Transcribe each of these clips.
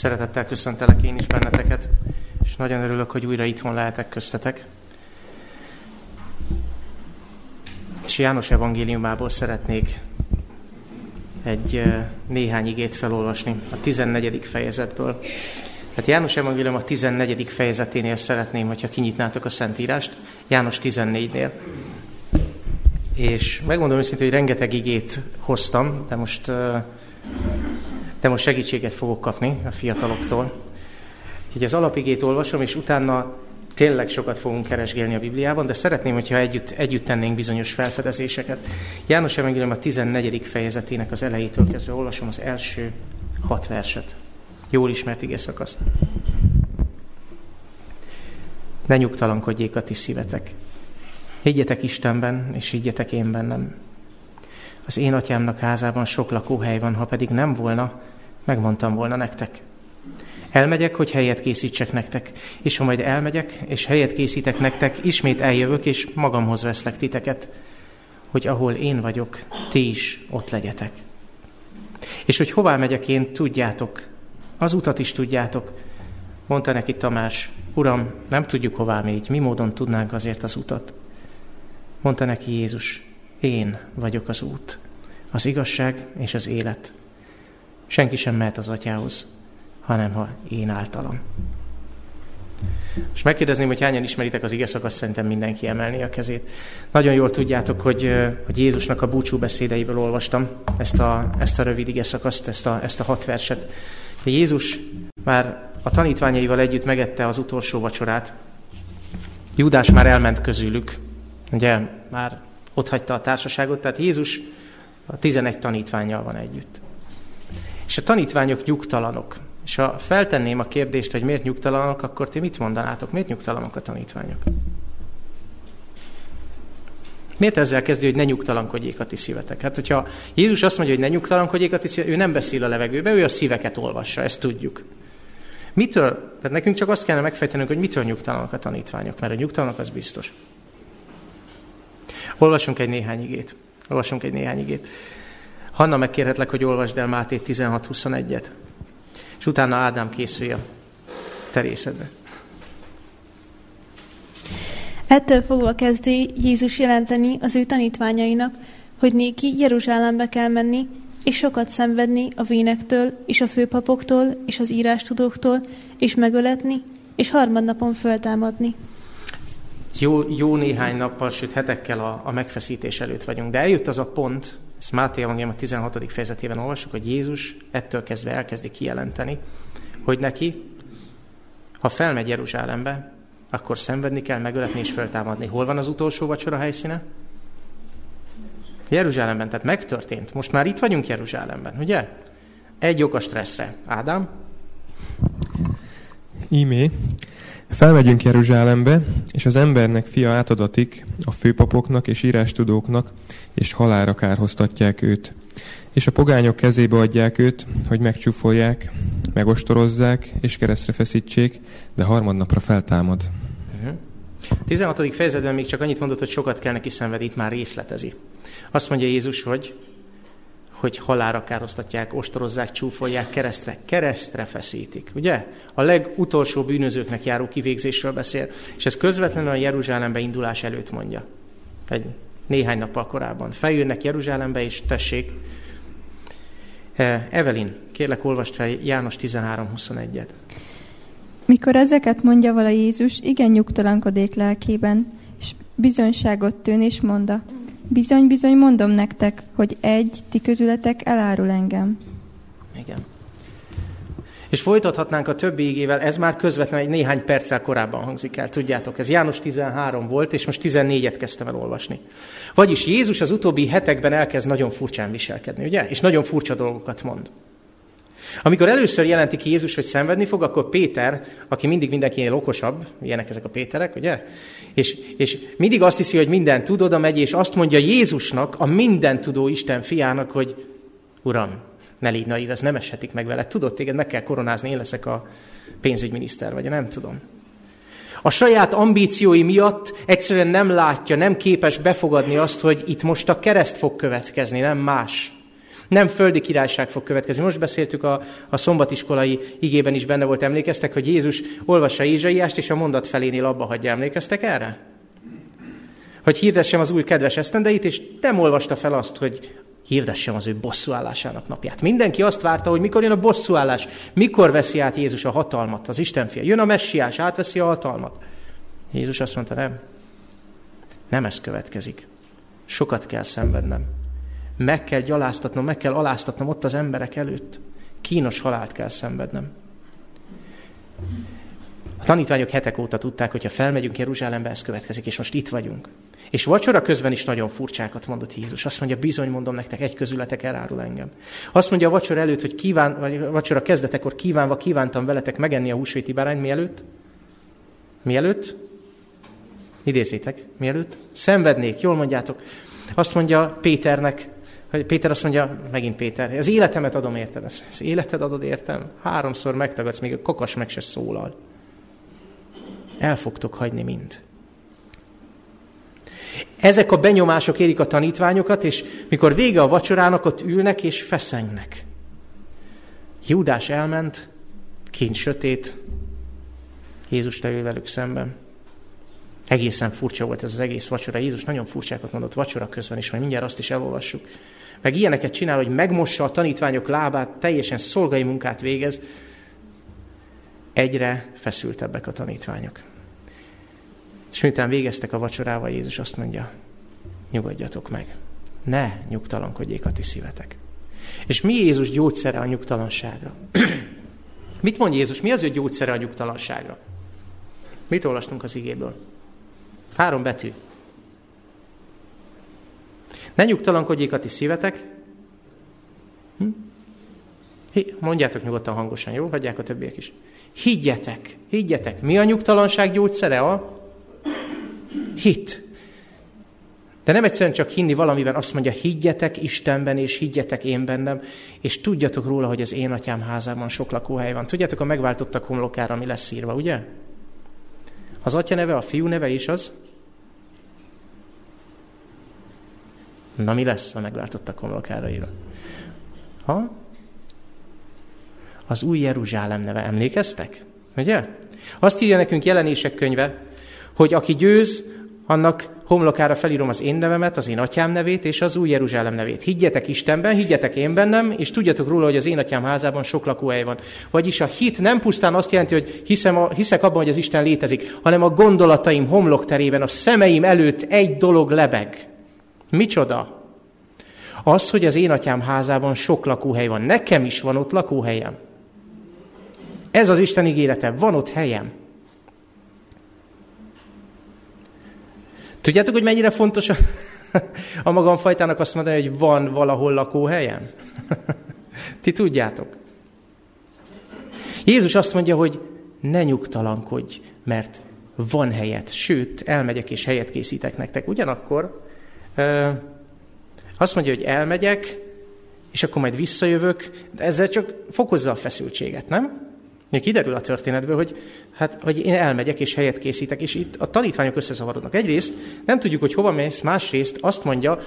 Szeretettel köszöntelek én is benneteket, és nagyon örülök, hogy újra itthon lehetek köztetek. És János evangéliumából szeretnék egy néhány igét felolvasni a 14. fejezetből. Hát János evangélium a 14. fejezeténél szeretném, hogyha kinyitnátok a Szentírást, János 14-nél. És megmondom őszintén, hogy rengeteg igét hoztam, de most, de most segítséget fogok kapni a fiataloktól. Úgyhogy az alapigét olvasom, és utána tényleg sokat fogunk keresgélni a Bibliában, de szeretném, hogyha együtt, együtt tennénk bizonyos felfedezéseket. János Evangélium a 14. fejezetének az elejétől kezdve olvasom az első hat verset. Jól ismert ige szakasz. Ne nyugtalankodjék a ti szívetek. Higgyetek Istenben, és higgyetek én bennem. Az én atyámnak házában sok lakóhely van, ha pedig nem volna, megmondtam volna nektek. Elmegyek, hogy helyet készítsek nektek, és ha majd elmegyek, és helyet készítek nektek, ismét eljövök, és magamhoz veszlek titeket, hogy ahol én vagyok, ti is ott legyetek. És hogy hová megyek én, tudjátok, az utat is tudjátok. Mondta neki Tamás, Uram, nem tudjuk hová még, mi módon tudnánk azért az utat. Mondta neki Jézus, én vagyok az út, az igazság és az élet. Senki sem mehet az atyához, hanem ha én általam. És megkérdezném, hogy hányan ismeritek az ige szakaszt, szerintem mindenki emelni a kezét. Nagyon jól tudjátok, hogy, hogy Jézusnak a búcsú beszédeiből olvastam ezt a, ezt a rövid ige szakaszt, ezt a, ezt a hat verset. De Jézus már a tanítványaival együtt megette az utolsó vacsorát. Júdás már elment közülük, ugye már ott hagyta a társaságot, tehát Jézus a 11 tanítványjal van együtt. És a tanítványok nyugtalanok. És ha feltenném a kérdést, hogy miért nyugtalanok, akkor ti mit mondanátok? Miért nyugtalanok a tanítványok? Miért ezzel kezdő, hogy ne nyugtalankodjék a ti szívetek? Hát, hogyha Jézus azt mondja, hogy ne nyugtalankodjék a ti szívetek, ő nem beszél a levegőbe, ő a szíveket olvassa, ezt tudjuk. Mitől? Tehát nekünk csak azt kellene megfejtenünk, hogy mitől nyugtalanok a tanítványok, mert a nyugtalanok az biztos. Olvasunk egy néhány igét. Olvasunk egy néhány igét. Hanna, megkérhetlek, hogy olvasd el Máté 16.21-et és utána Ádám készülj a terészedbe. Ettől fogva kezdi Jézus jelenteni az ő tanítványainak, hogy néki Jeruzsálembe kell menni, és sokat szenvedni a vénektől, és a főpapoktól, és az írástudóktól, és megöletni, és harmadnapon föltámadni. Jó, jó néhány nappal, sőt hetekkel a, a megfeszítés előtt vagyunk. De eljött az a pont, ezt Máté Evangélium a 16. fejezetében olvassuk, hogy Jézus ettől kezdve elkezdi kijelenteni, hogy neki, ha felmegy Jeruzsálembe, akkor szenvedni kell, megöletni és feltámadni. Hol van az utolsó vacsora helyszíne? Jeruzsálemben, tehát megtörtént. Most már itt vagyunk Jeruzsálemben, ugye? Egy ok a stresszre. Ádám? Ímé, felmegyünk Jeruzsálembe, és az embernek fia átadatik a főpapoknak és írástudóknak, és halára kárhoztatják őt. És a pogányok kezébe adják őt, hogy megcsúfolják, megostorozzák és keresztre feszítsék, de harmadnapra feltámad. Uh-huh. 16. fejezetben még csak annyit mondott, hogy sokat kell neki szenvedni, itt már részletezi. Azt mondja Jézus, hogy hogy halára károztatják, ostorozzák, csúfolják, keresztre, keresztre feszítik. Ugye? A legutolsó bűnözőknek járó kivégzésről beszél, és ez közvetlenül a Jeruzsálembe indulás előtt mondja. Egy néhány nappal korábban. Feljönnek Jeruzsálembe, és tessék. Eh, Evelin, kérlek olvast fel János 13.21-et. Mikor ezeket mondja vala Jézus, igen nyugtalankodék lelkében, és bizonyságot tűn, és mondta, bizony-bizony mondom nektek, hogy egy ti közületek elárul engem. Igen. És folytathatnánk a többi ígével, ez már közvetlenül egy néhány perccel korábban hangzik el, tudjátok, ez János 13 volt, és most 14-et kezdtem el olvasni. Vagyis Jézus az utóbbi hetekben elkezd nagyon furcsán viselkedni, ugye? És nagyon furcsa dolgokat mond. Amikor először jelenti ki Jézus, hogy szenvedni fog, akkor Péter, aki mindig mindenkinél okosabb, ilyenek ezek a Péterek, ugye? És, és mindig azt hiszi, hogy minden tud, oda megy, és azt mondja Jézusnak, a minden tudó Isten fiának, hogy Uram, ne légy naív, ez nem eshetik meg veled. Tudod, téged meg kell koronázni, én leszek a pénzügyminiszter, vagy nem tudom. A saját ambíciói miatt egyszerűen nem látja, nem képes befogadni azt, hogy itt most a kereszt fog következni, nem más. Nem földi királyság fog következni. Most beszéltük a, a szombatiskolai igében is benne volt, emlékeztek, hogy Jézus olvassa Ézsaiást, és a mondat felénél abba hagyja. Emlékeztek erre? Hogy hirdessem az új kedves esztendeit, és nem olvasta fel azt, hogy hirdessem az ő bosszúállásának napját. Mindenki azt várta, hogy mikor jön a bosszúállás, mikor veszi át Jézus a hatalmat, az Isten fia. Jön a messiás, átveszi a hatalmat. Jézus azt mondta, nem. Nem ez következik. Sokat kell szenvednem. Meg kell gyaláztatnom, meg kell aláztatnom ott az emberek előtt. Kínos halált kell szenvednem. A tanítványok hetek óta tudták, hogy ha felmegyünk Jeruzsálembe, ez következik, és most itt vagyunk. És vacsora közben is nagyon furcsákat mondott Jézus. Azt mondja, bizony mondom nektek, egy közületek elárul engem. Azt mondja a vacsora előtt, hogy kíván, vagy a vacsora kezdetekor kívánva kívántam veletek megenni a húsvéti bárányt, mielőtt? Mielőtt? Idézzétek, mielőtt? Szenvednék, jól mondjátok. Azt mondja Péternek, hogy Péter azt mondja, megint Péter, az életemet adom érted, az életed adod értem, háromszor megtagadsz, még a kakas meg se szólal. El fogtok hagyni mind. Ezek a benyomások érik a tanítványokat, és mikor vége a vacsorának, ott ülnek és feszengnek. Júdás elment, kint sötét, Jézus leül velük szemben. Egészen furcsa volt ez az egész vacsora. Jézus nagyon furcsákat mondott vacsora közben is, majd mindjárt azt is elolvassuk. Meg ilyeneket csinál, hogy megmossa a tanítványok lábát, teljesen szolgai munkát végez. Egyre feszültebbek a tanítványok. És miután végeztek a vacsorával, Jézus azt mondja, nyugodjatok meg. Ne nyugtalankodjék a ti szívetek. És mi Jézus gyógyszere a nyugtalanságra? Mit mond Jézus? Mi az ő gyógyszere a nyugtalanságra? Mit olvastunk az igéből? Három betű. Ne nyugtalankodjék a ti szívetek. Hm? Mondjátok nyugodtan hangosan, jó? Hagyják a többiek is. Higgyetek, higgyetek. Mi a nyugtalanság gyógyszere? A hit. De nem egyszerűen csak hinni valamiben, azt mondja, higgyetek Istenben, és higgyetek én bennem, és tudjatok róla, hogy az én atyám házában sok lakóhely van. Tudjátok a megváltottak homlokára, ami lesz írva, ugye? Az atya neve, a fiú neve is az? Na mi lesz a megváltottak homlokára írva? Ha? Az új Jeruzsálem neve. Emlékeztek? Ugye? Azt írja nekünk jelenések könyve, hogy aki győz, annak homlokára felírom az én nevemet, az én atyám nevét és az új Jeruzsálem nevét. Higgyetek Istenben, higgyetek én bennem, és tudjatok róla, hogy az én atyám házában sok lakóhely van. Vagyis a hit nem pusztán azt jelenti, hogy hiszem a, hiszek abban, hogy az Isten létezik, hanem a gondolataim homlokterében, a szemeim előtt egy dolog lebeg. Micsoda? Az, hogy az én atyám házában sok lakóhely van. Nekem is van ott lakóhelyem. Ez az Isten ígérete. Van ott helyem. Tudjátok, hogy mennyire fontos a, a magamfajtának azt mondani, hogy van valahol lakóhelyem? Ti tudjátok. Jézus azt mondja, hogy ne nyugtalankodj, mert van helyet, sőt, elmegyek és helyet készítek nektek. Ugyanakkor azt mondja, hogy elmegyek, és akkor majd visszajövök, de ezzel csak fokozza a feszültséget, nem? Még kiderül a történetből, hogy, hát, hogy én elmegyek és helyet készítek, és itt a tanítványok összezavarodnak. Egyrészt nem tudjuk, hogy hova mész, másrészt azt mondja,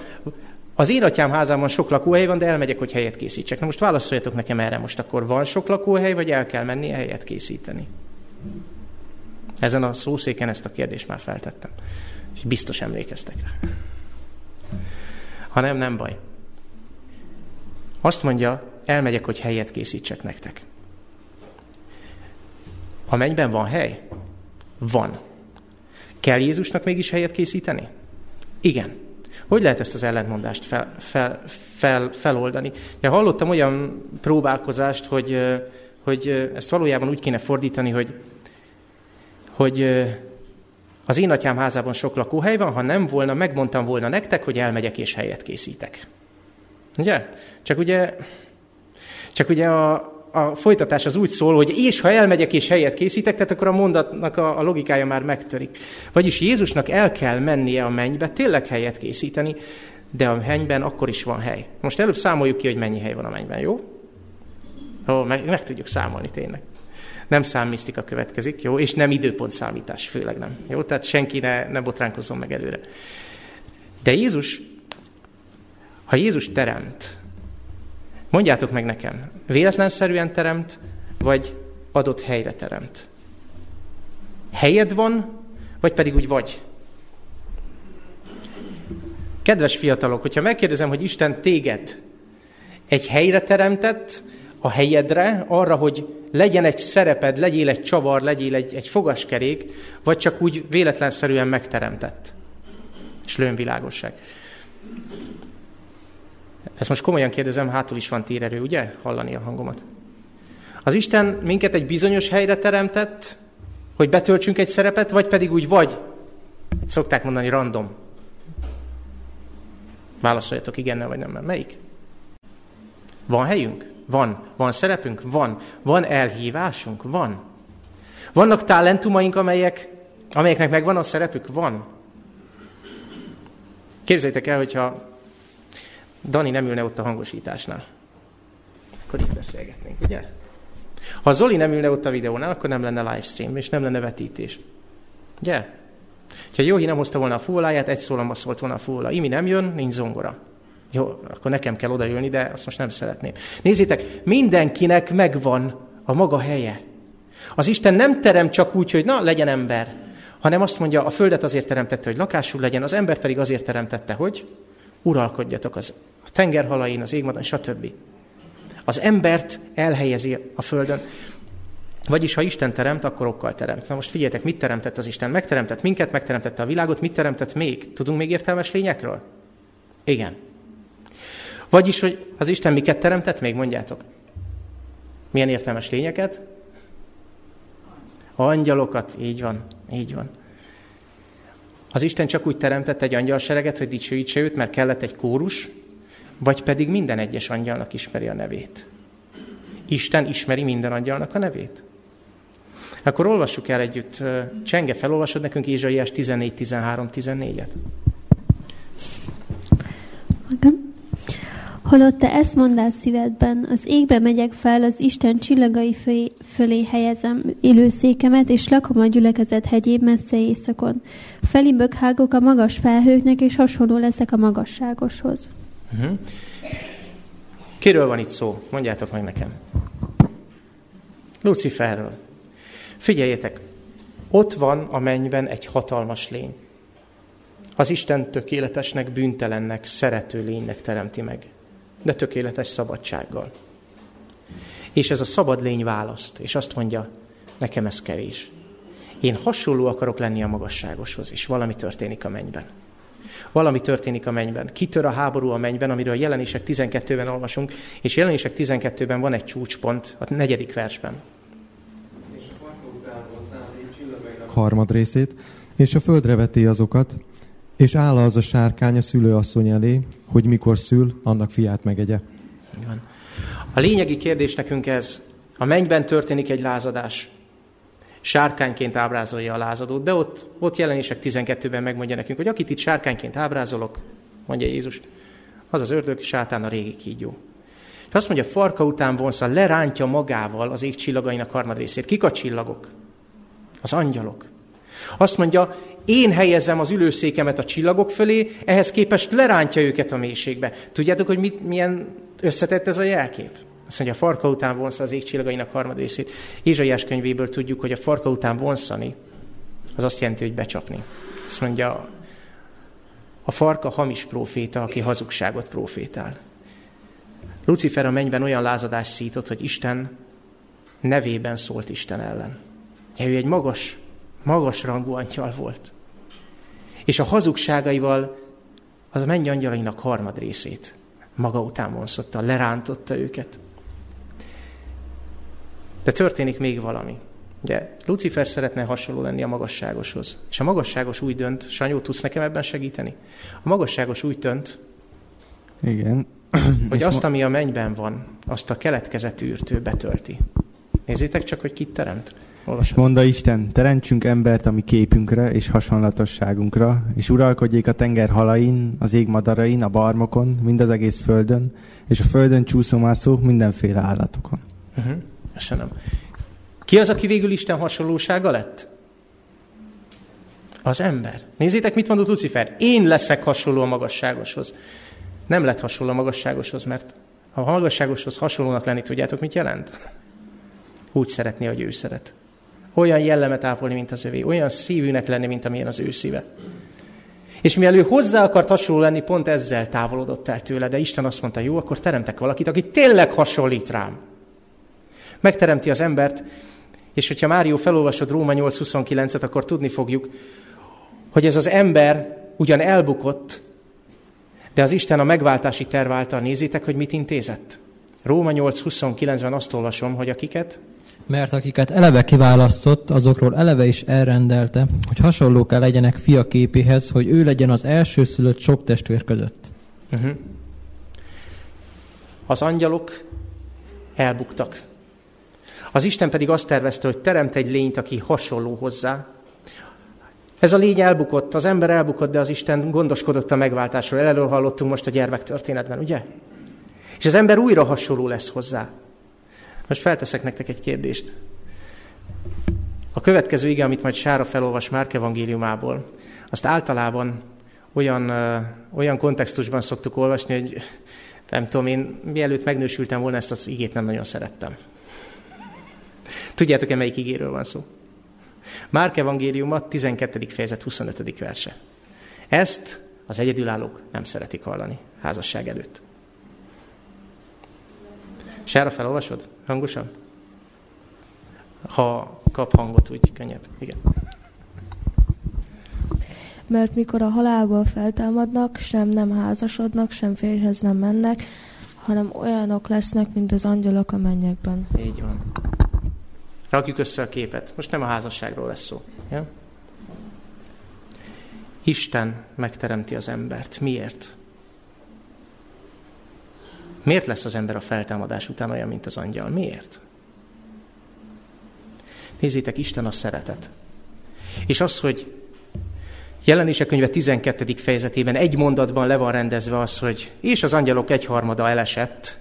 az én atyám házában sok lakóhely van, de elmegyek, hogy helyet készítsek. Na most válaszoljatok nekem erre most akkor, van sok lakóhely, vagy el kell menni helyet készíteni? Ezen a szószéken ezt a kérdést már feltettem. És biztos emlékeztek rá. Ha nem, nem baj. Azt mondja, elmegyek, hogy helyet készítsek nektek. A mennyben van hely? Van. Kell Jézusnak mégis helyet készíteni? Igen. Hogy lehet ezt az ellentmondást fel, fel, fel, feloldani? Ja, hallottam olyan próbálkozást, hogy, hogy ezt valójában úgy kéne fordítani, hogy, hogy az én atyám házában sok lakóhely van, ha nem volna, megmondtam volna nektek, hogy elmegyek és helyet készítek. Ugye? Csak ugye, csak ugye a, a folytatás az úgy szól, hogy és ha elmegyek és helyet készítek, tehát akkor a mondatnak a, a logikája már megtörik. Vagyis Jézusnak el kell mennie a mennybe, tényleg helyet készíteni, de a mennyben akkor is van hely. Most előbb számoljuk ki, hogy mennyi hely van a mennyben, jó? Ó, meg, meg tudjuk számolni tényleg. Nem számmisztika következik, jó? És nem időpont számítás, főleg nem. Jó? Tehát senki ne, ne botránkozzon meg előre. De Jézus, ha Jézus teremt, Mondjátok meg nekem, véletlenszerűen teremt, vagy adott helyre teremt? Helyed van, vagy pedig úgy vagy? Kedves fiatalok, hogyha megkérdezem, hogy Isten téged egy helyre teremtett, a helyedre, arra, hogy legyen egy szereped, legyél egy csavar, legyél egy, egy fogaskerék, vagy csak úgy véletlenszerűen megteremtett. És lőnvilágosság. Ezt most komolyan kérdezem, hátul is van térerő, ugye? Hallani a hangomat. Az Isten minket egy bizonyos helyre teremtett, hogy betöltsünk egy szerepet, vagy pedig úgy vagy, szokták mondani, random. Válaszoljatok igennel vagy nem, melyik? Van helyünk? Van. Van szerepünk? Van. Van elhívásunk? Van. Vannak talentumaink, amelyek, amelyeknek megvan a szerepük? Van. Képzeljétek el, hogyha Dani nem ülne ott a hangosításnál. Akkor így beszélgetnénk, ugye? Ha Zoli nem ülne ott a videónál, akkor nem lenne livestream, és nem lenne vetítés. Ugye? Ha Jóhi nem hozta volna a fóláját, egy szólamba szólt volna a fóla. Imi nem jön, nincs zongora. Jó, akkor nekem kell odaülni, de azt most nem szeretném. Nézzétek, mindenkinek megvan a maga helye. Az Isten nem terem csak úgy, hogy na, legyen ember, hanem azt mondja, a földet azért teremtette, hogy lakásul legyen, az embert pedig azért teremtette, hogy uralkodjatok az a tengerhalain, az égmadon, stb. Az embert elhelyezi a földön. Vagyis, ha Isten teremt, akkor okkal teremt. Na most figyeljetek, mit teremtett az Isten? Megteremtett minket, megteremtette a világot, mit teremtett még? Tudunk még értelmes lényekről? Igen. Vagyis, hogy az Isten miket teremtett, még mondjátok. Milyen értelmes lényeket? Angyalokat, így van, így van. Az Isten csak úgy teremtett egy angyalsereget, hogy dicsőítse őt, mert kellett egy kórus, vagy pedig minden egyes angyalnak ismeri a nevét. Isten ismeri minden angyalnak a nevét. Akkor olvassuk el együtt. Csenge, felolvasod nekünk Ézsaiás 14, 13, 14-et? Holott te ezt mondád szívedben, az égbe megyek fel, az Isten csillagai fölé, fölé helyezem élőszékemet, és lakom a gyülekezet hegyén messze éjszakon. Felibök hágok a magas felhőknek, és hasonló leszek a magasságoshoz. Uh-huh. Kiről van itt szó? Mondjátok meg nekem. Luciferről. Figyeljetek, ott van a mennyben egy hatalmas lény. Az Isten tökéletesnek, büntelennek, szerető lénynek teremti meg de tökéletes szabadsággal. És ez a szabad lény választ, és azt mondja, nekem ez kevés. Én hasonló akarok lenni a magasságoshoz, és valami történik a mennyben. Valami történik a mennyben. Kitör a háború a mennyben, amiről jelenések 12-ben olvasunk, és jelenések 12-ben van egy csúcspont, a negyedik versben. A harmad részét, és a földre veti azokat, és áll az a sárkány a szülőasszony elé, hogy mikor szül, annak fiát megegye. Van. A lényegi kérdés nekünk ez, a mennyben történik egy lázadás. Sárkányként ábrázolja a lázadót, de ott, ott jelenések 12-ben megmondja nekünk, hogy akit itt sárkányként ábrázolok, mondja Jézus, az az ördög, sátán a régi kígyó. És azt mondja, farka után vonszal, lerántja magával az ég csillagainak harmadrészét. Kik a csillagok? Az angyalok. Azt mondja, én helyezem az ülőszékemet a csillagok fölé, ehhez képest lerántja őket a mélységbe. Tudjátok, hogy mit, milyen összetett ez a jelkép? Azt mondja, a farka után vonsza az ég csillagainak harmadrészét. Ézsaiás könyvéből tudjuk, hogy a farka után vonszani, az azt jelenti, hogy becsapni. Azt mondja, a farka hamis proféta, aki hazugságot profétál. Lucifer a mennyben olyan lázadás szított, hogy Isten nevében szólt Isten ellen. Ja, ő egy magas, magas rangú angyal volt. És a hazugságaival az a mennyi angyalainak harmad részét maga után vonszotta, lerántotta őket. De történik még valami. Ugye Lucifer szeretne hasonló lenni a magasságoshoz. És a magasságos úgy dönt, Sanyó, tudsz nekem ebben segíteni? A magasságos úgy dönt, Igen. hogy azt, ami a mennyben van, azt a keletkezett űrtő betölti. Nézzétek csak, hogy kit teremt. És mondta Isten, teremtsünk embert a mi képünkre és hasonlatosságunkra, és uralkodjék a tenger halain, az ég madarain, a barmokon, mind az egész földön, és a földön csúszomászó mindenféle állatokon. Uh-huh. Köszönöm. Ki az, aki végül Isten hasonlósága lett? Az ember. Nézzétek, mit mondott Lucifer. Én leszek hasonló a magasságoshoz. Nem lett hasonló a magasságoshoz, mert A magasságoshoz hasonlónak lenni, tudjátok, mit jelent? Úgy szeretni, hogy ő szeret. Olyan jellemet ápolni, mint az övé. Olyan szívűnek lenni, mint amilyen az ő szíve. És mivel hozzá akart hasonló lenni, pont ezzel távolodott el tőle, de Isten azt mondta, jó, akkor teremtek valakit, aki tényleg hasonlít rám. Megteremti az embert, és hogyha Márió felolvasod Róma 8.29-et, akkor tudni fogjuk, hogy ez az ember ugyan elbukott, de az Isten a megváltási terv által nézitek, hogy mit intézett. Róma 8.29-ben azt olvasom, hogy akiket mert akiket eleve kiválasztott, azokról eleve is elrendelte, hogy hasonlók legyenek fia képéhez, hogy ő legyen az első szülött sok testvér között. Uh-huh. Az angyalok elbuktak. Az Isten pedig azt tervezte, hogy teremt egy lényt, aki hasonló hozzá. Ez a lény elbukott, az ember elbukott, de az Isten gondoskodott a megváltásról. Elől hallottunk most a gyermektörténetben, ugye? És az ember újra hasonló lesz hozzá. Most felteszek nektek egy kérdést. A következő ige, amit majd Sára felolvas Márk evangéliumából, azt általában olyan, ö, olyan kontextusban szoktuk olvasni, hogy nem tudom, én mielőtt megnősültem volna, ezt az igét nem nagyon szerettem. Tudjátok-e, melyik igéről van szó? Márk evangéliuma 12. fejezet 25. verse. Ezt az egyedülállók nem szeretik hallani házasság előtt. Sára felolvasod? Hangosan? Ha kap hangot, úgy könnyebb. Igen. Mert mikor a halálból feltámadnak, sem nem házasodnak, sem férjhez nem mennek, hanem olyanok lesznek, mint az angyalok a mennyekben. Így van. Rakjuk össze a képet. Most nem a házasságról lesz szó. Ja? Isten megteremti az embert. Miért? Miért lesz az ember a feltámadás után olyan, mint az angyal? Miért? Nézzétek, Isten a szeretet. És az, hogy Jelenések könyve 12. fejezetében egy mondatban le van rendezve az, hogy és az angyalok egyharmada elesett.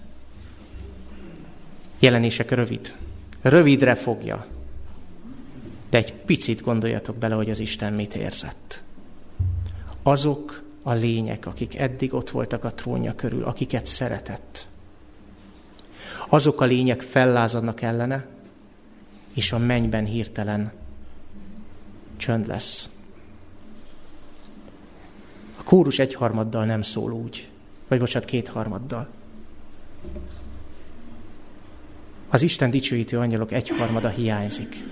Jelenések rövid. Rövidre fogja. De egy picit gondoljatok bele, hogy az Isten mit érzett. Azok, a lények, akik eddig ott voltak a trónja körül, akiket szeretett. Azok a lények fellázadnak ellene, és a mennyben hirtelen csönd lesz. A kórus egyharmaddal nem szól úgy, vagy bocsánat, kétharmaddal. Az Isten dicsőítő angyalok egyharmada hiányzik.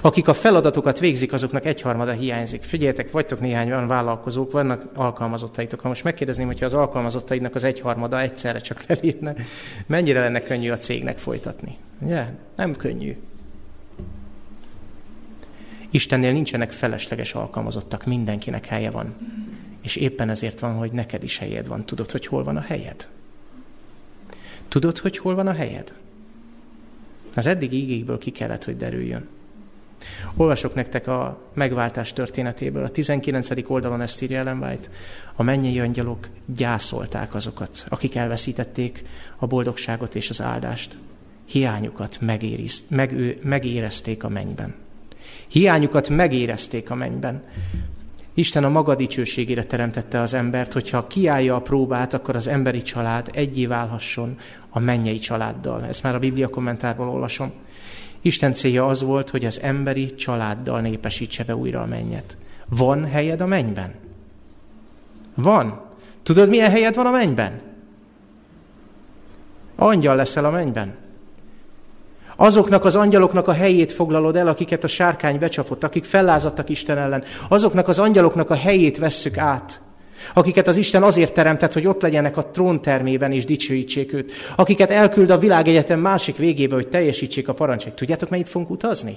Akik a feladatokat végzik, azoknak egyharmada hiányzik. Figyeljetek, vagytok néhány olyan vállalkozók, vannak alkalmazottaitok. Ha most megkérdezném, hogyha az alkalmazottaidnak az egyharmada egyszerre csak lelépne, mennyire lenne könnyű a cégnek folytatni? Ugye? Nem könnyű. Istennél nincsenek felesleges alkalmazottak, mindenkinek helye van. És éppen ezért van, hogy neked is helyed van. Tudod, hogy hol van a helyed? Tudod, hogy hol van a helyed? Az eddig ígékből ki kellett, hogy derüljön. Olvasok nektek a megváltás történetéből. A 19. oldalon ezt írja Ellen White. A mennyei angyalok gyászolták azokat, akik elveszítették a boldogságot és az áldást. Hiányukat megériz, meg, megérezték a mennyben. Hiányukat megérezték a mennyben. Isten a maga dicsőségére teremtette az embert, hogyha kiállja a próbát, akkor az emberi család egyé válhasson a mennyei családdal. Ezt már a Biblia kommentárból olvasom. Isten célja az volt, hogy az emberi családdal népesítse be újra a mennyet. Van helyed a mennyben? Van. Tudod, milyen helyed van a mennyben? Angyal leszel a mennyben. Azoknak az angyaloknak a helyét foglalod el, akiket a sárkány becsapott, akik fellázadtak Isten ellen. Azoknak az angyaloknak a helyét vesszük át akiket az Isten azért teremtett, hogy ott legyenek a tróntermében és dicsőítsék őt, akiket elküld a világegyetem másik végébe, hogy teljesítsék a parancsait. Tudjátok, mennyit fogunk utazni?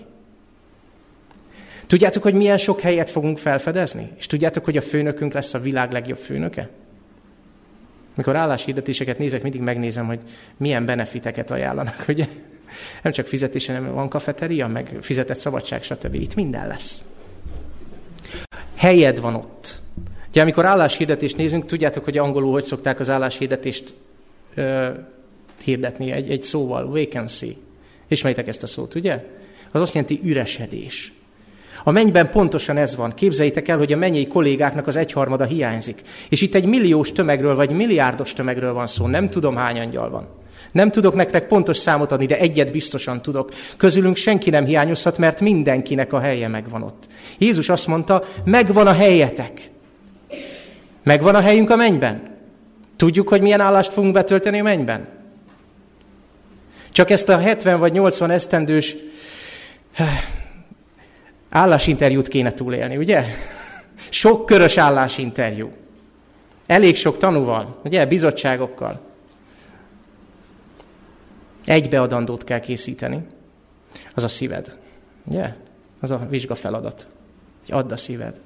Tudjátok, hogy milyen sok helyet fogunk felfedezni? És tudjátok, hogy a főnökünk lesz a világ legjobb főnöke? Mikor álláshirdetéseket nézek, mindig megnézem, hogy milyen benefiteket ajánlanak, ugye? Nem csak fizetés, hanem van kafeteria, meg fizetett szabadság, stb. Itt minden lesz. Helyed van ott. Ugye amikor álláshirdetést nézünk, tudjátok, hogy angolul hogy szokták az álláshirdetést ö, hirdetni egy, egy szóval, vacancy. Ismeritek ezt a szót, ugye? Az azt jelenti üresedés. A mennyben pontosan ez van. Képzeljétek el, hogy a mennyei kollégáknak az egyharmada hiányzik. És itt egy milliós tömegről, vagy milliárdos tömegről van szó. Nem tudom, hány angyal van. Nem tudok nektek pontos számot adni, de egyet biztosan tudok. Közülünk senki nem hiányozhat, mert mindenkinek a helye megvan ott. Jézus azt mondta, megvan a helyetek. Megvan a helyünk a mennyben. Tudjuk, hogy milyen állást fogunk betölteni a mennyben? Csak ezt a 70 vagy 80 esztendős állásinterjút kéne túlélni, ugye? Sok körös állásinterjú. Elég sok tanúval, ugye? Bizottságokkal. Egy beadandót kell készíteni. Az a szíved. Ugye? Az a vizsga feladat. Hogy add a szíved.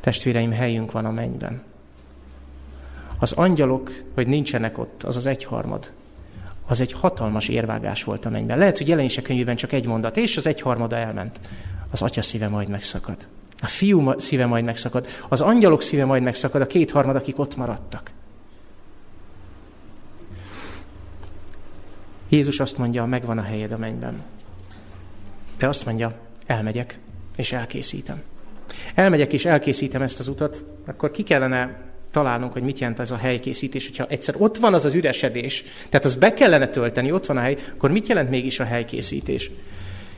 Testvéreim, helyünk van a mennyben. Az angyalok, hogy nincsenek ott, az az egyharmad. Az egy hatalmas érvágás volt a mennyben. Lehet, hogy jelenések könyvében csak egy mondat, és az egyharmada elment. Az atya szíve majd megszakad. A fiú szíve majd megszakad. Az angyalok szíve majd megszakad, a kétharmad, akik ott maradtak. Jézus azt mondja, megvan a helyed a mennyben. De azt mondja, elmegyek, és elkészítem. Elmegyek, és elkészítem ezt az utat, akkor ki kellene találnunk, hogy mit jelent ez a helykészítés. Hogyha egyszer ott van az az üresedés, tehát az be kellene tölteni, ott van a hely, akkor mit jelent mégis a helykészítés?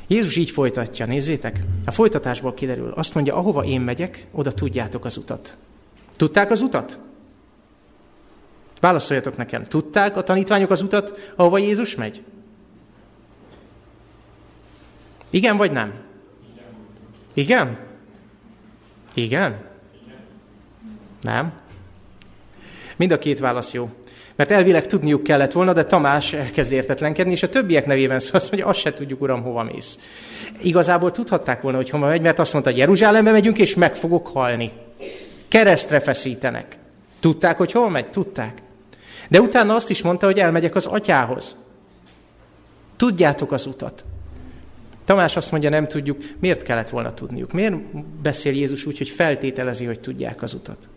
Jézus így folytatja, nézzétek, a folytatásból kiderül. Azt mondja, ahova én megyek, oda tudjátok az utat. Tudták az utat? Válaszoljatok nekem. Tudták a tanítványok az utat, ahova Jézus megy? Igen vagy nem? Igen? Igen? Nem? Mind a két válasz jó. Mert elvileg tudniuk kellett volna, de Tamás elkezd értetlenkedni, és a többiek nevében szól, azt mondja, azt se tudjuk, uram, hova mész. Igazából tudhatták volna, hogy hova megy, mert azt mondta, Jeruzsálembe megyünk, és meg fogok halni. Keresztre feszítenek. Tudták, hogy hol megy? Tudták. De utána azt is mondta, hogy elmegyek az atyához. Tudjátok az utat. Tamás azt mondja, nem tudjuk, miért kellett volna tudniuk? Miért beszél Jézus úgy, hogy feltételezi, hogy tudják az utat?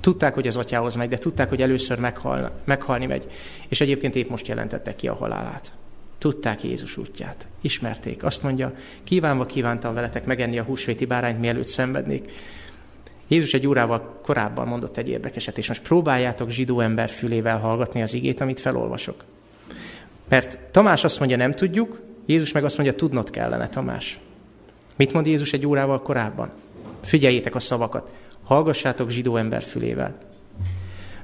Tudták, hogy az atyához megy, de tudták, hogy először meghal, meghalni megy. És egyébként épp most jelentettek ki a halálát. Tudták Jézus útját. Ismerték. Azt mondja, kívánva kívántam veletek megenni a húsvéti bárányt, mielőtt szenvednék. Jézus egy órával korábban mondott egy érdekeset, és most próbáljátok zsidó ember fülével hallgatni az igét, amit felolvasok. Mert Tamás azt mondja, nem tudjuk, Jézus meg azt mondja, tudnod kellene, Tamás. Mit mond Jézus egy órával korábban? Figyeljétek a szavakat. Hallgassátok zsidó ember fülével.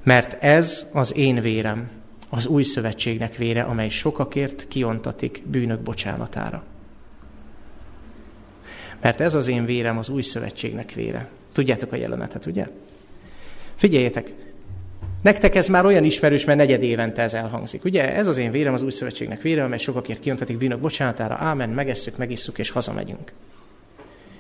Mert ez az én vérem, az új szövetségnek vére, amely sokakért kiontatik bűnök bocsánatára. Mert ez az én vérem, az új szövetségnek vére. Tudjátok a jelenetet, ugye? Figyeljetek, Nektek ez már olyan ismerős, mert negyed évente ez elhangzik. Ugye ez az én vérem, az új szövetségnek vére, amely sokakért kiontatik bűnök bocsánatára. Ámen, megesszük, megisszuk és hazamegyünk.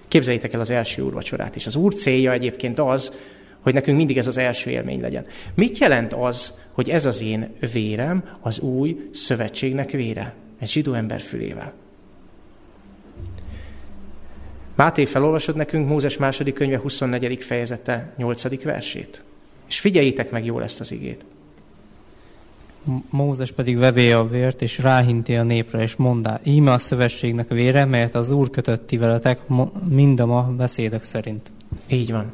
Képzeljétek el az első úrvacsorát is. Az úr célja egyébként az, hogy nekünk mindig ez az első élmény legyen. Mit jelent az, hogy ez az én vérem, az új szövetségnek vére? Egy zsidó ember fülével. Máté felolvasod nekünk Mózes második könyve 24. fejezete 8. versét. És figyeljétek meg jól ezt az igét. Mózes pedig vevé a vért, és ráhinti a népre, és mondá, íme a szövetségnek vére, melyet az Úr kötött ti veletek, mind a ma beszédek szerint. Így van.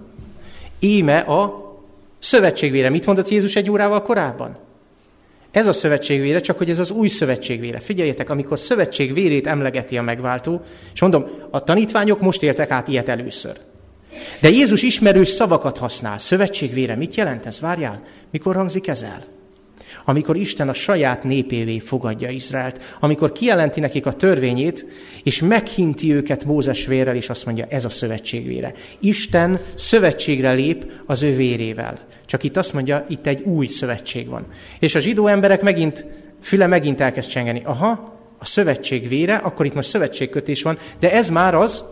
Íme a szövetségvére. Mit mondott Jézus egy órával korábban? Ez a szövetségvére, csak hogy ez az új szövetségvére. Figyeljetek, amikor szövetség vérét emlegeti a megváltó, és mondom, a tanítványok most éltek át ilyet először. De Jézus ismerős szavakat használ. Szövetségvére mit jelent ez? Várjál, mikor hangzik ez el? amikor Isten a saját népévé fogadja Izraelt, amikor kijelenti nekik a törvényét, és meghinti őket Mózes vérrel, és azt mondja, ez a szövetségvére. Isten szövetségre lép az ő vérével. Csak itt azt mondja, itt egy új szövetség van. És a zsidó emberek megint, füle megint elkezd csengeni. Aha, a szövetség vére, akkor itt most szövetségkötés van, de ez már az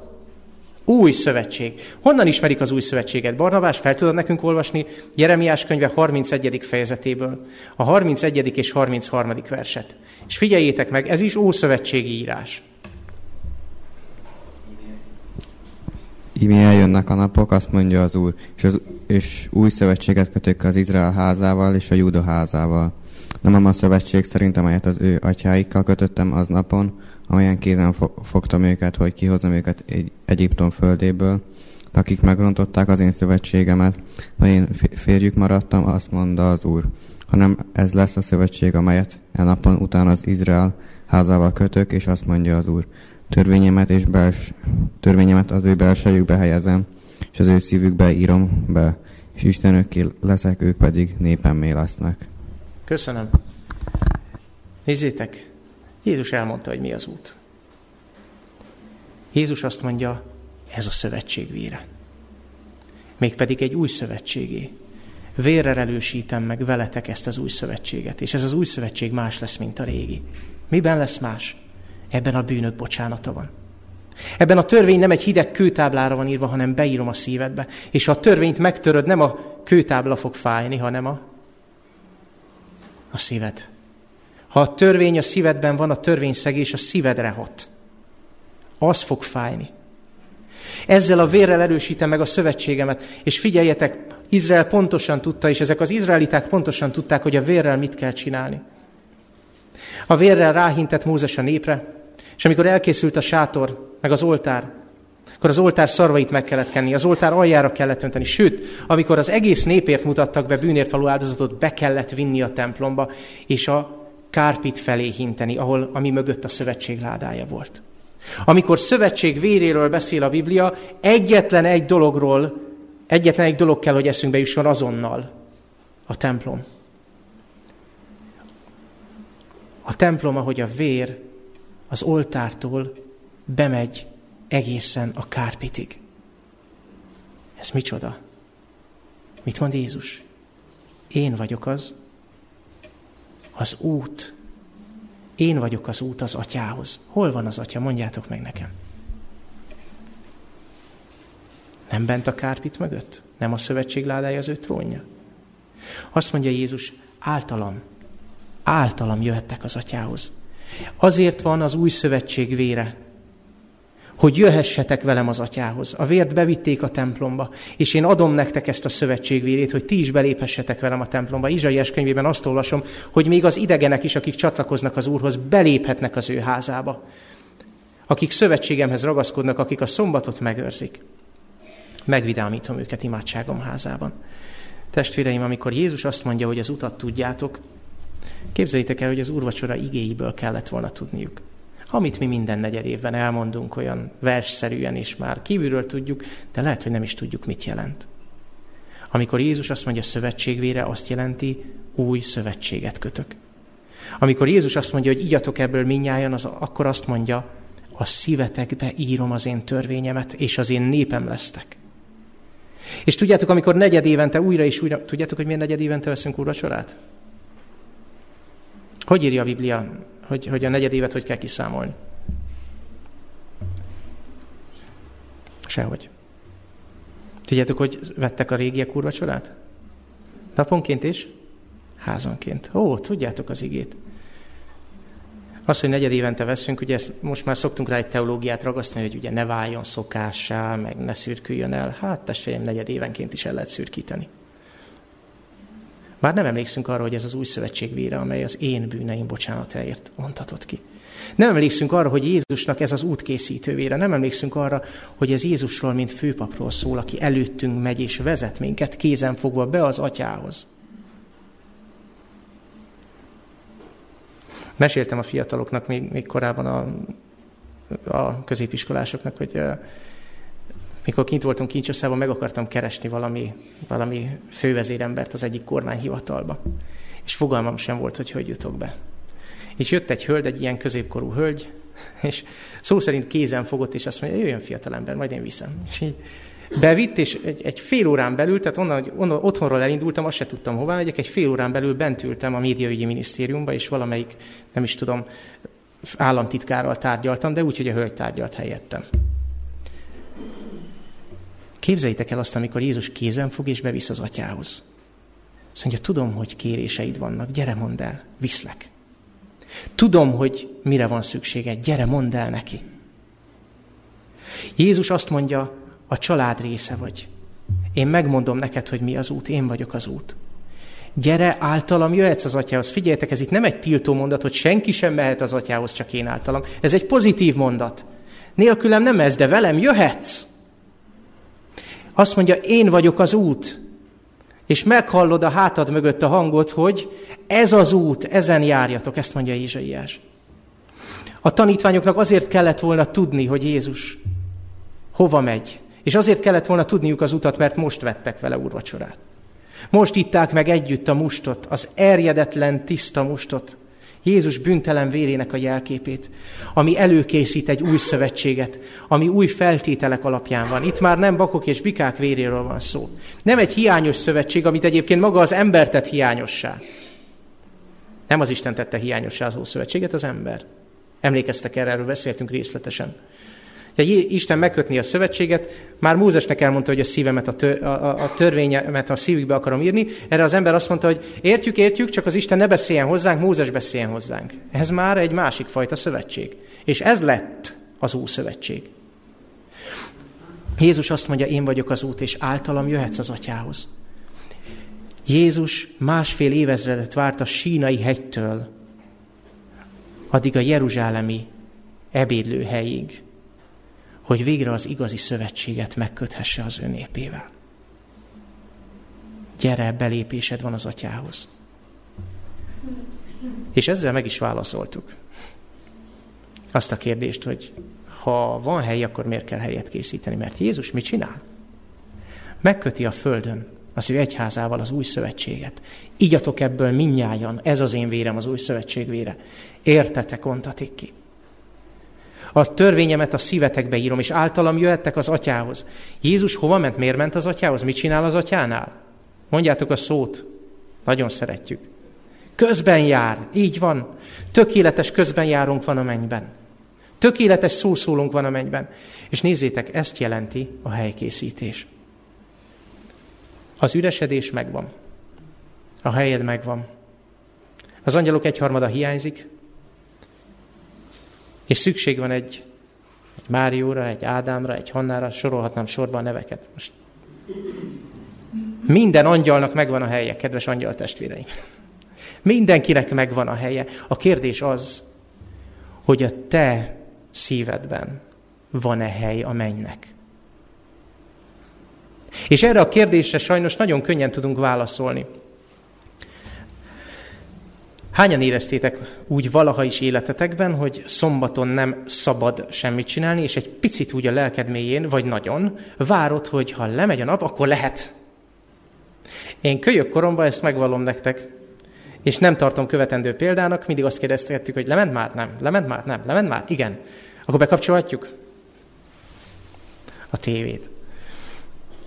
új szövetség. Honnan ismerik az új szövetséget? Barnabás, fel tudod nekünk olvasni Jeremiás könyve 31. fejezetéből, a 31. és 33. verset. És figyeljétek meg, ez is ószövetségi írás. Imi eljönnek a napok, azt mondja az Úr, és, az, és új szövetséget kötök az Izrael házával és a Júda házával. Nem a szövetség szerint, amelyet az ő atyáikkal kötöttem az napon, amelyen kézen fogtam őket, hogy kihozom őket egy Egyiptom földéből, akik megrontották az én szövetségemet, ha én férjük maradtam, azt mondta az Úr, hanem ez lesz a szövetség, amelyet e napon után az Izrael házával kötök, és azt mondja az Úr, törvényemet, és bels, törvényemet az ő belsejükbe helyezem, és az ő szívükbe írom be, és Istenökké leszek, ők pedig népemmé lesznek. Köszönöm. Nézzétek, Jézus elmondta, hogy mi az út. Jézus azt mondja, ez a szövetség vére. Mégpedig egy új szövetségé. Vérrel elősítem meg veletek ezt az új szövetséget, és ez az új szövetség más lesz, mint a régi. Miben lesz más? Ebben a bűnök bocsánata van. Ebben a törvény nem egy hideg kőtáblára van írva, hanem beírom a szívedbe. És ha a törvényt megtöröd, nem a kőtábla fog fájni, hanem a, a szíved. Ha a törvény a szívedben van, a törvényszegés a szívedre hat. Az fog fájni. Ezzel a vérrel erősítem meg a szövetségemet, és figyeljetek, Izrael pontosan tudta, és ezek az izraeliták pontosan tudták, hogy a vérrel mit kell csinálni. A vérrel ráhintett Mózes a népre, és amikor elkészült a sátor, meg az oltár, akkor az oltár szarvait meg kellett kenni, az oltár aljára kellett önteni. Sőt, amikor az egész népért mutattak be bűnért való áldozatot, be kellett vinni a templomba, és a kárpit felé hinteni, ahol, ami mögött a szövetség ládája volt. Amikor szövetség véréről beszél a Biblia, egyetlen egy dologról, egyetlen egy dolog kell, hogy eszünkbe jusson azonnal. A templom. A templom, ahogy a vér az oltártól bemegy egészen a kárpitig. Ez micsoda? Mit mond Jézus? Én vagyok az, az út. Én vagyok az út az atyához. Hol van az atya? Mondjátok meg nekem. Nem bent a kárpit mögött? Nem a szövetség ládája az ő trónja? Azt mondja Jézus, általam, általam jöhettek az atyához. Azért van az új szövetség vére, hogy jöhessetek velem az atyához. A vért bevitték a templomba, és én adom nektek ezt a szövetségvérét, hogy ti is beléphessetek velem a templomba. Izsaiás könyvében azt olvasom, hogy még az idegenek is, akik csatlakoznak az Úrhoz, beléphetnek az ő házába. Akik szövetségemhez ragaszkodnak, akik a szombatot megőrzik. Megvidámítom őket imádságom házában. Testvéreim, amikor Jézus azt mondja, hogy az utat tudjátok, képzeljétek el, hogy az úrvacsora igéiből kellett volna tudniuk amit mi minden negyed évben elmondunk olyan versszerűen is már kívülről tudjuk, de lehet, hogy nem is tudjuk, mit jelent. Amikor Jézus azt mondja szövetségvére, azt jelenti, új szövetséget kötök. Amikor Jézus azt mondja, hogy igyatok ebből minnyáján, az, akkor azt mondja, a szívetekbe írom az én törvényemet, és az én népem lesztek. És tudjátok, amikor negyed évente újra és újra, tudjátok, hogy miért negyed évente veszünk úrvacsorát? Hogy írja a Biblia? Hogy, hogy a negyed évet hogy kell kiszámolni. Sehogy. Tudjátok, hogy vettek a régiek úrvacsorát? Naponként is? Házonként. Ó, tudjátok az igét. Az, hogy negyed évente veszünk, ugye ezt most már szoktunk rá egy teológiát ragasztani, hogy ugye ne váljon szokássá, meg ne szürküljön el. Hát testvérem, negyed évenként is el lehet szürkíteni. Már nem emlékszünk arra, hogy ez az új szövetség vére, amely az én bűneim bocsánatáért ontatott ki. Nem emlékszünk arra, hogy Jézusnak ez az útkészítő vére. Nem emlékszünk arra, hogy ez Jézusról, mint főpapról szól, aki előttünk megy és vezet minket kézen fogva be az atyához. Meséltem a fiataloknak még, még korábban a, a középiskolásoknak, hogy mikor kint voltunk Kincsországban, meg akartam keresni valami, valami fővezérembert az egyik kormányhivatalba. És fogalmam sem volt, hogy hogy jutok be. És jött egy hölgy, egy ilyen középkorú hölgy, és szó szerint kézen fogott, és azt mondja, jöjjön fiatalember, majd én viszem. És így bevitt, és egy, egy fél órán belül, tehát onnan, onnan, otthonról elindultam, azt se tudtam hová megyek, egy fél órán belül bent ültem a médiaügyi minisztériumba, és valamelyik, nem is tudom, államtitkárral tárgyaltam, de úgy, hogy a hölgy tárgyalt helyettem. Képzeljétek el azt, amikor Jézus kézen fog és bevisz az atyához. Azt mondja, tudom, hogy kéréseid vannak, gyere, mondd el, viszlek. Tudom, hogy mire van szükséged, gyere, mondd el neki. Jézus azt mondja, a család része vagy. Én megmondom neked, hogy mi az út, én vagyok az út. Gyere, általam jöhetsz az atyához. Figyeljetek, ez itt nem egy tiltó mondat, hogy senki sem mehet az atyához, csak én általam. Ez egy pozitív mondat. Nélkülem nem ez, de velem jöhetsz. Azt mondja, én vagyok az út. És meghallod a hátad mögött a hangot, hogy ez az út, ezen járjatok, ezt mondja Ézsaiás. A tanítványoknak azért kellett volna tudni, hogy Jézus hova megy. És azért kellett volna tudniuk az utat, mert most vettek vele úrvacsorát. Most itták meg együtt a mustot, az erjedetlen, tiszta mustot, Jézus büntelen vérének a jelképét, ami előkészít egy új szövetséget, ami új feltételek alapján van. Itt már nem bakok és bikák véréről van szó. Nem egy hiányos szövetség, amit egyébként maga az ember tett hiányossá. Nem az Isten tette hiányossá az Ószövetséget, az ember. Emlékeztek erre, erről beszéltünk részletesen. De Isten megkötni a szövetséget, már Mózesnek elmondta, hogy a szívemet, a, tör, a, a törvényemet a szívükbe akarom írni. Erre az ember azt mondta, hogy értjük, értjük, csak az Isten ne beszéljen hozzánk, Mózes beszéljen hozzánk. Ez már egy másik fajta szövetség. És ez lett az Ószövetség. Jézus azt mondja, én vagyok az út, és általam jöhetsz az atyához. Jézus másfél évezredet várt a sínai hegytől, addig a jeruzsálemi ebédlőhelyig, hogy végre az igazi szövetséget megköthesse az ő népével. Gyere, belépésed van az atyához. És ezzel meg is válaszoltuk azt a kérdést, hogy ha van hely, akkor miért kell helyet készíteni? Mert Jézus mit csinál? Megköti a földön az ő egyházával az új szövetséget. Igyatok ebből minnyájan, ez az én vérem, az új szövetség vére. Értetek, ontatik ki. A törvényemet a szívetekbe írom, és általam jöhettek az atyához. Jézus hova ment? Miért ment az atyához? Mit csinál az atyánál? Mondjátok a szót. Nagyon szeretjük. Közben jár. Így van. Tökéletes közben járunk van a mennyben. Tökéletes szószólunk van a mennyben. És nézzétek, ezt jelenti a helykészítés. Az üresedés megvan. A helyed megvan. Az angyalok egyharmada hiányzik, és szükség van egy, egy Márióra, egy Ádámra, egy Hannára, sorolhatnám sorba a neveket. Most minden angyalnak megvan a helye, kedves angyal testvéreim. Mindenkinek megvan a helye. A kérdés az, hogy a te szívedben van-e hely a mennynek. És erre a kérdésre sajnos nagyon könnyen tudunk válaszolni. Hányan éreztétek úgy valaha is életetekben, hogy szombaton nem szabad semmit csinálni, és egy picit úgy a lelked mélyén, vagy nagyon, várod, hogy ha lemegy a nap, akkor lehet. Én kölyök koromban ezt megvalom nektek, és nem tartom követendő példának, mindig azt kérdeztettük, hogy lement már? Nem. Lement már? Nem. Lement már? Igen. Akkor bekapcsolhatjuk a tévét.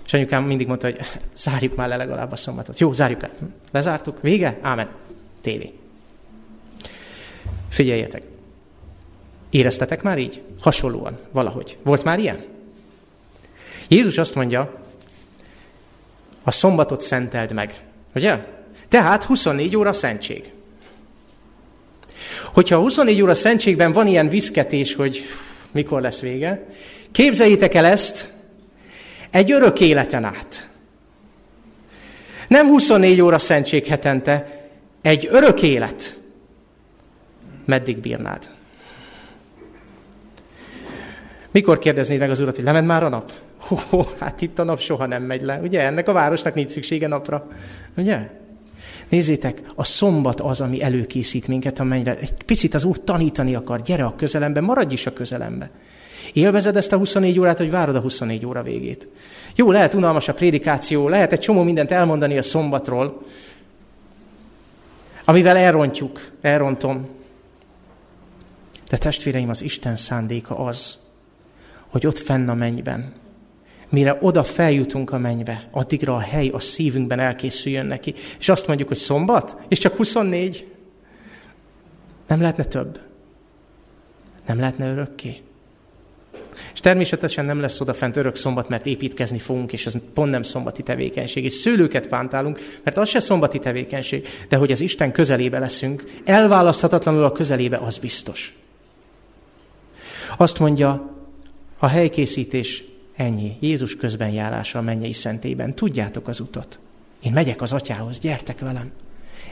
És anyukám mindig mondta, hogy zárjuk már le legalább a szombatot. Jó, zárjuk le. Lezártuk, vége, ámen. Tévé. Figyeljetek. Éreztetek már így? Hasonlóan, valahogy. Volt már ilyen? Jézus azt mondja, a szombatot szenteld meg. Ugye? Tehát 24 óra szentség. Hogyha a 24 óra szentségben van ilyen viszketés, hogy mikor lesz vége, képzeljétek el ezt egy örök életen át. Nem 24 óra szentség hetente, egy örök élet meddig bírnád? Mikor kérdeznéd meg az urat, hogy lement már a nap? Hó, hát itt a nap soha nem megy le, ugye? Ennek a városnak nincs szüksége napra, ugye? Nézzétek, a szombat az, ami előkészít minket a mennyre. Egy picit az Úr tanítani akar, gyere a közelembe, maradj is a közelembe. Élvezed ezt a 24 órát, vagy várod a 24 óra végét? Jó, lehet unalmas a prédikáció, lehet egy csomó mindent elmondani a szombatról, amivel elrontjuk, elrontom. De testvéreim, az Isten szándéka az, hogy ott fenn a mennyben, mire oda feljutunk a mennybe, addigra a hely a szívünkben elkészüljön neki. És azt mondjuk, hogy szombat, és csak 24. Nem lehetne több. Nem lehetne örökké. És természetesen nem lesz odafent örök szombat, mert építkezni fogunk, és ez pont nem szombati tevékenység. És szőlőket pántálunk, mert az se szombati tevékenység. De hogy az Isten közelébe leszünk, elválaszthatatlanul a közelébe, az biztos. Azt mondja, a helykészítés ennyi. Jézus közben járása a mennyei szentében. Tudjátok az utat. Én megyek az atyához, gyertek velem.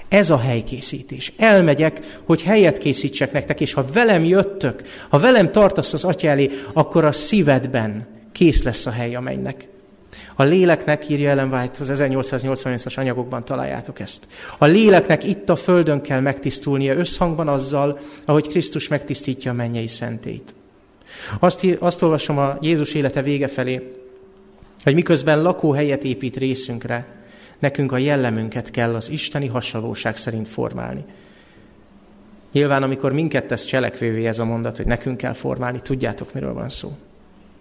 Ez a helykészítés. Elmegyek, hogy helyet készítsek nektek, és ha velem jöttök, ha velem tartasz az atya elé, akkor a szívedben kész lesz a hely a mennynek. A léleknek, írja Ellen White, az 1888-as anyagokban találjátok ezt. A léleknek itt a földön kell megtisztulnia összhangban azzal, ahogy Krisztus megtisztítja a mennyei szentét. Azt, azt olvasom a Jézus élete vége felé, hogy miközben lakóhelyet épít részünkre, nekünk a jellemünket kell az isteni hasonlóság szerint formálni. Nyilván, amikor minket tesz cselekvővé ez a mondat, hogy nekünk kell formálni, tudjátok, miről van szó.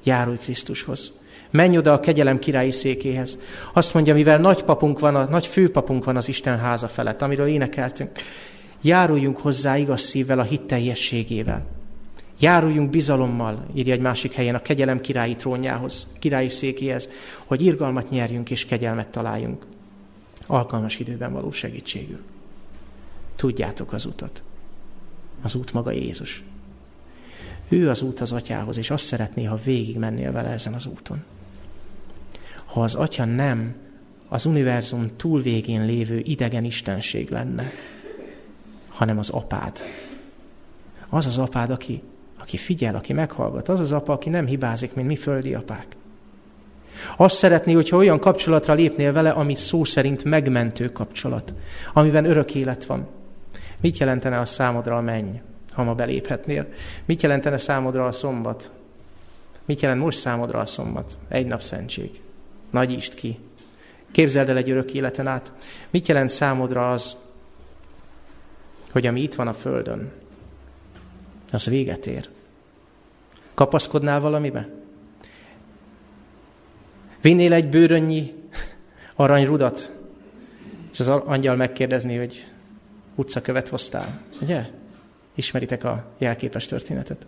Járulj Krisztushoz. Menj oda a kegyelem királyi székéhez. Azt mondja, mivel nagy papunk van, a nagy főpapunk van az Isten háza felett, amiről énekeltünk. Járuljunk hozzá igaz szívvel, a hit teljességével. Járuljunk bizalommal, írja egy másik helyen, a kegyelem királyi trónjához, királyi székéhez, hogy irgalmat nyerjünk és kegyelmet találjunk. Alkalmas időben való segítségül. Tudjátok az utat. Az út maga Jézus. Ő az út az atyához, és azt szeretné, ha végig mennél vele ezen az úton. Ha az atya nem az univerzum túl végén lévő idegen istenség lenne, hanem az apád. Az az apád, aki, aki figyel, aki meghallgat. Az az apa, aki nem hibázik, mint mi földi apák. Azt szeretné, hogyha olyan kapcsolatra lépnél vele, ami szó szerint megmentő kapcsolat, amiben örök élet van. Mit jelentene a számodra a menny? ha ma beléphetnél. Mit jelentene számodra a szombat? Mit jelent most számodra a szombat? Egy nap szentség. Nagyítsd ki. Képzeld el egy örök életen át. Mit jelent számodra az, hogy ami itt van a Földön, az véget ér? Kapaszkodnál valamibe? Vinnél egy bőrönnyi aranyrudat, és az angyal megkérdezni, hogy utcakövet hoztál, ugye? Ismeritek a jelképes történetet.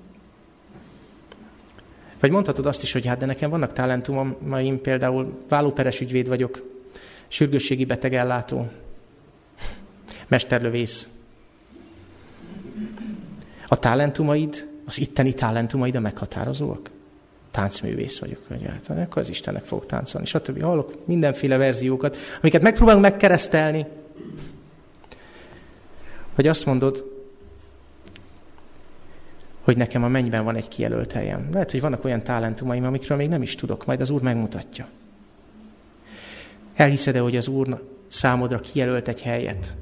Vagy mondhatod azt is, hogy hát de nekem vannak talentumaim, például vállóperes ügyvéd vagyok, sürgősségi betegellátó, mesterlövész. A talentumaid, az itteni talentumaid a meghatározóak? Táncművész vagyok, vagy hát, akkor az Istennek fog táncolni, stb. Hallok mindenféle verziókat, amiket megpróbálunk megkeresztelni. Vagy azt mondod, hogy nekem a mennyben van egy kijelölt helyem. Lehet, hogy vannak olyan talentumaim, amikről még nem is tudok, majd az Úr megmutatja. Elhiszed-e, hogy az Úr számodra kijelölt egy helyet,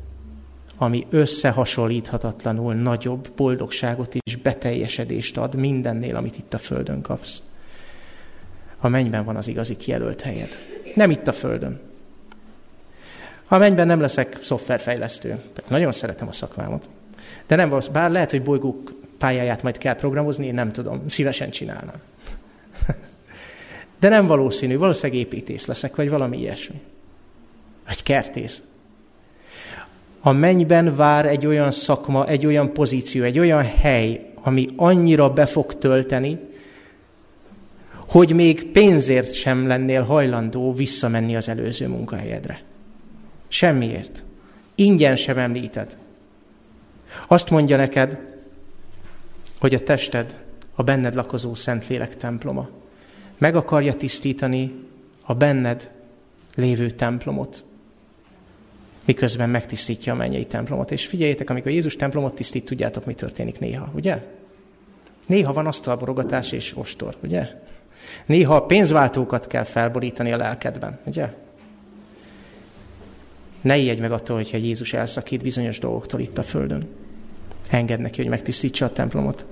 ami összehasonlíthatatlanul nagyobb boldogságot és beteljesedést ad mindennél, amit itt a Földön kapsz. A mennyben van az igazi kijelölt helyed. Nem itt a Földön. A mennyben nem leszek szoftverfejlesztő. Nagyon szeretem a szakmámat. De nem, bár lehet, hogy bolygók pályáját majd kell programozni, én nem tudom, szívesen csinálnám. De nem valószínű, valószínűleg építész leszek, vagy valami ilyesmi. Vagy kertész. A mennyben vár egy olyan szakma, egy olyan pozíció, egy olyan hely, ami annyira be fog tölteni, hogy még pénzért sem lennél hajlandó visszamenni az előző munkahelyedre. Semmiért. Ingyen sem említed. Azt mondja neked, hogy a tested a benned lakozó Szentlélek temploma. Meg akarja tisztítani a benned lévő templomot, miközben megtisztítja a mennyei templomot. És figyeljétek, amikor Jézus templomot tisztít, tudjátok, mi történik néha, ugye? Néha van asztalborogatás és ostor, ugye? Néha a pénzváltókat kell felborítani a lelkedben, ugye? Ne ijedj meg attól, hogyha Jézus elszakít bizonyos dolgoktól itt a Földön. Engedd neki, hogy megtisztítsa a templomot.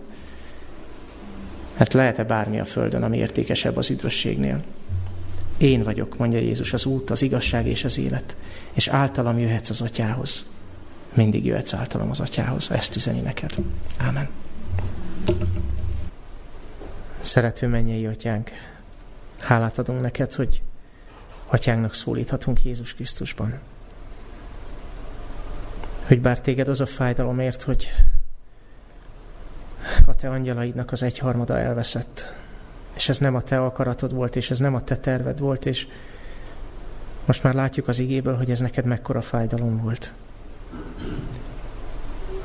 Mert lehet-e bármi a Földön, ami értékesebb az üdvösségnél? Én vagyok, mondja Jézus, az út, az igazság és az élet. És általam jöhetsz az atyához. Mindig jöhetsz általam az atyához. Ezt üzeni neked. Ámen. Szerető mennyei atyánk, hálát adunk neked, hogy atyánknak szólíthatunk Jézus Krisztusban. Hogy bár téged az a fájdalomért, hogy a te angyalaidnak az egyharmada elveszett. És ez nem a te akaratod volt, és ez nem a te terved volt, és most már látjuk az igéből, hogy ez neked mekkora fájdalom volt.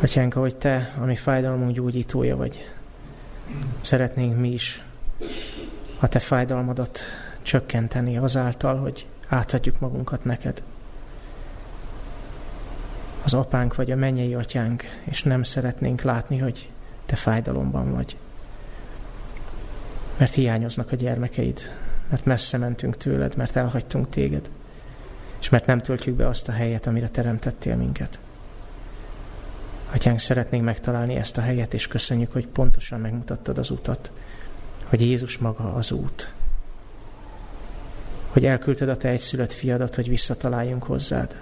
Atyánk, hogy te, ami fájdalmunk gyógyítója vagy, szeretnénk mi is a te fájdalmadat csökkenteni azáltal, hogy átadjuk magunkat neked. az apánk vagy a mennyei atyánk, és nem szeretnénk látni, hogy te fájdalomban vagy. Mert hiányoznak a gyermekeid, mert messze mentünk tőled, mert elhagytunk téged, és mert nem töltjük be azt a helyet, amire teremtettél minket. Atyánk, szeretnénk megtalálni ezt a helyet, és köszönjük, hogy pontosan megmutattad az utat, hogy Jézus maga az út. Hogy elküldted a te egyszülött fiadat, hogy visszataláljunk hozzád.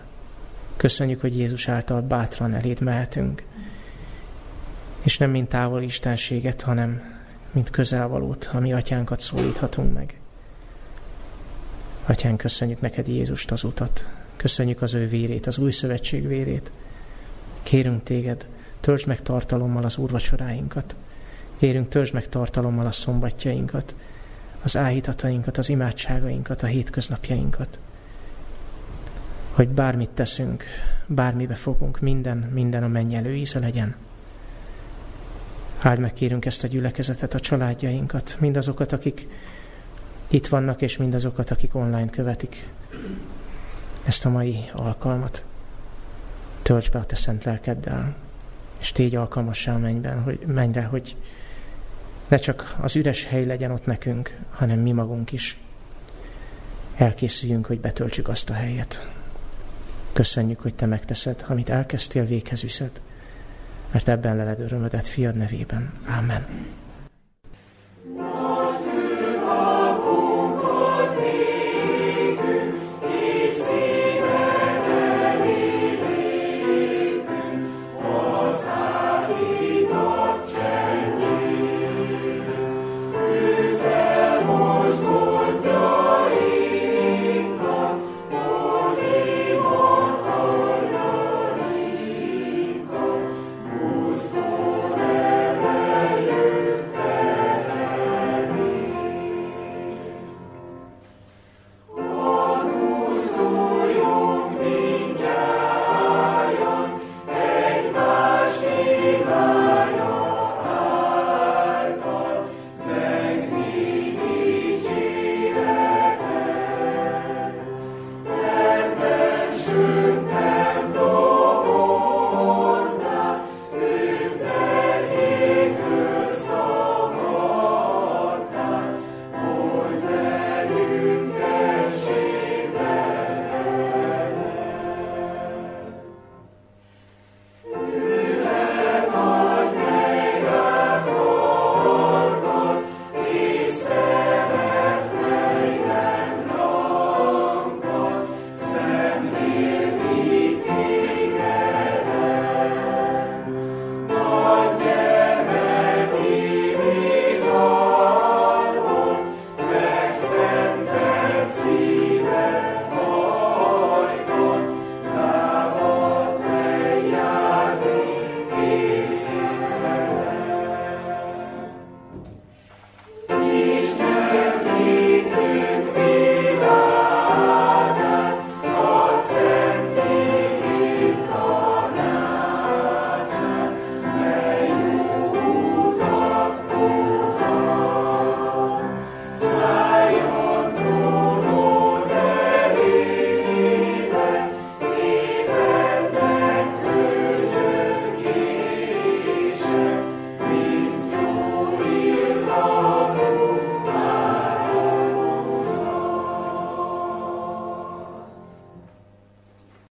Köszönjük, hogy Jézus által bátran eléd mehetünk. És nem mint távol istenséget, hanem mint közelvalót, ami atyánkat szólíthatunk meg. Atyán, köszönjük neked Jézust az utat. Köszönjük az ő vérét, az új szövetség vérét. Kérünk téged, töltsd meg tartalommal az úrvacsoráinkat. Kérünk, töltsd meg tartalommal a szombatjainkat, az áhítatainkat, az imádságainkat, a hétköznapjainkat. Hogy bármit teszünk, bármibe fogunk, minden, minden a mennyelő íze legyen. Áld meg kérünk ezt a gyülekezetet, a családjainkat, mindazokat, akik itt vannak, és mindazokat, akik online követik ezt a mai alkalmat. Tölts be a te szent lelkeddel, és tégy alkalmassá a mennyben, hogy, mennyre, hogy ne csak az üres hely legyen ott nekünk, hanem mi magunk is elkészüljünk, hogy betöltsük azt a helyet. Köszönjük, hogy Te megteszed, amit elkezdtél, véghez viszed, mert ebben leled örömödet fiad nevében. Amen.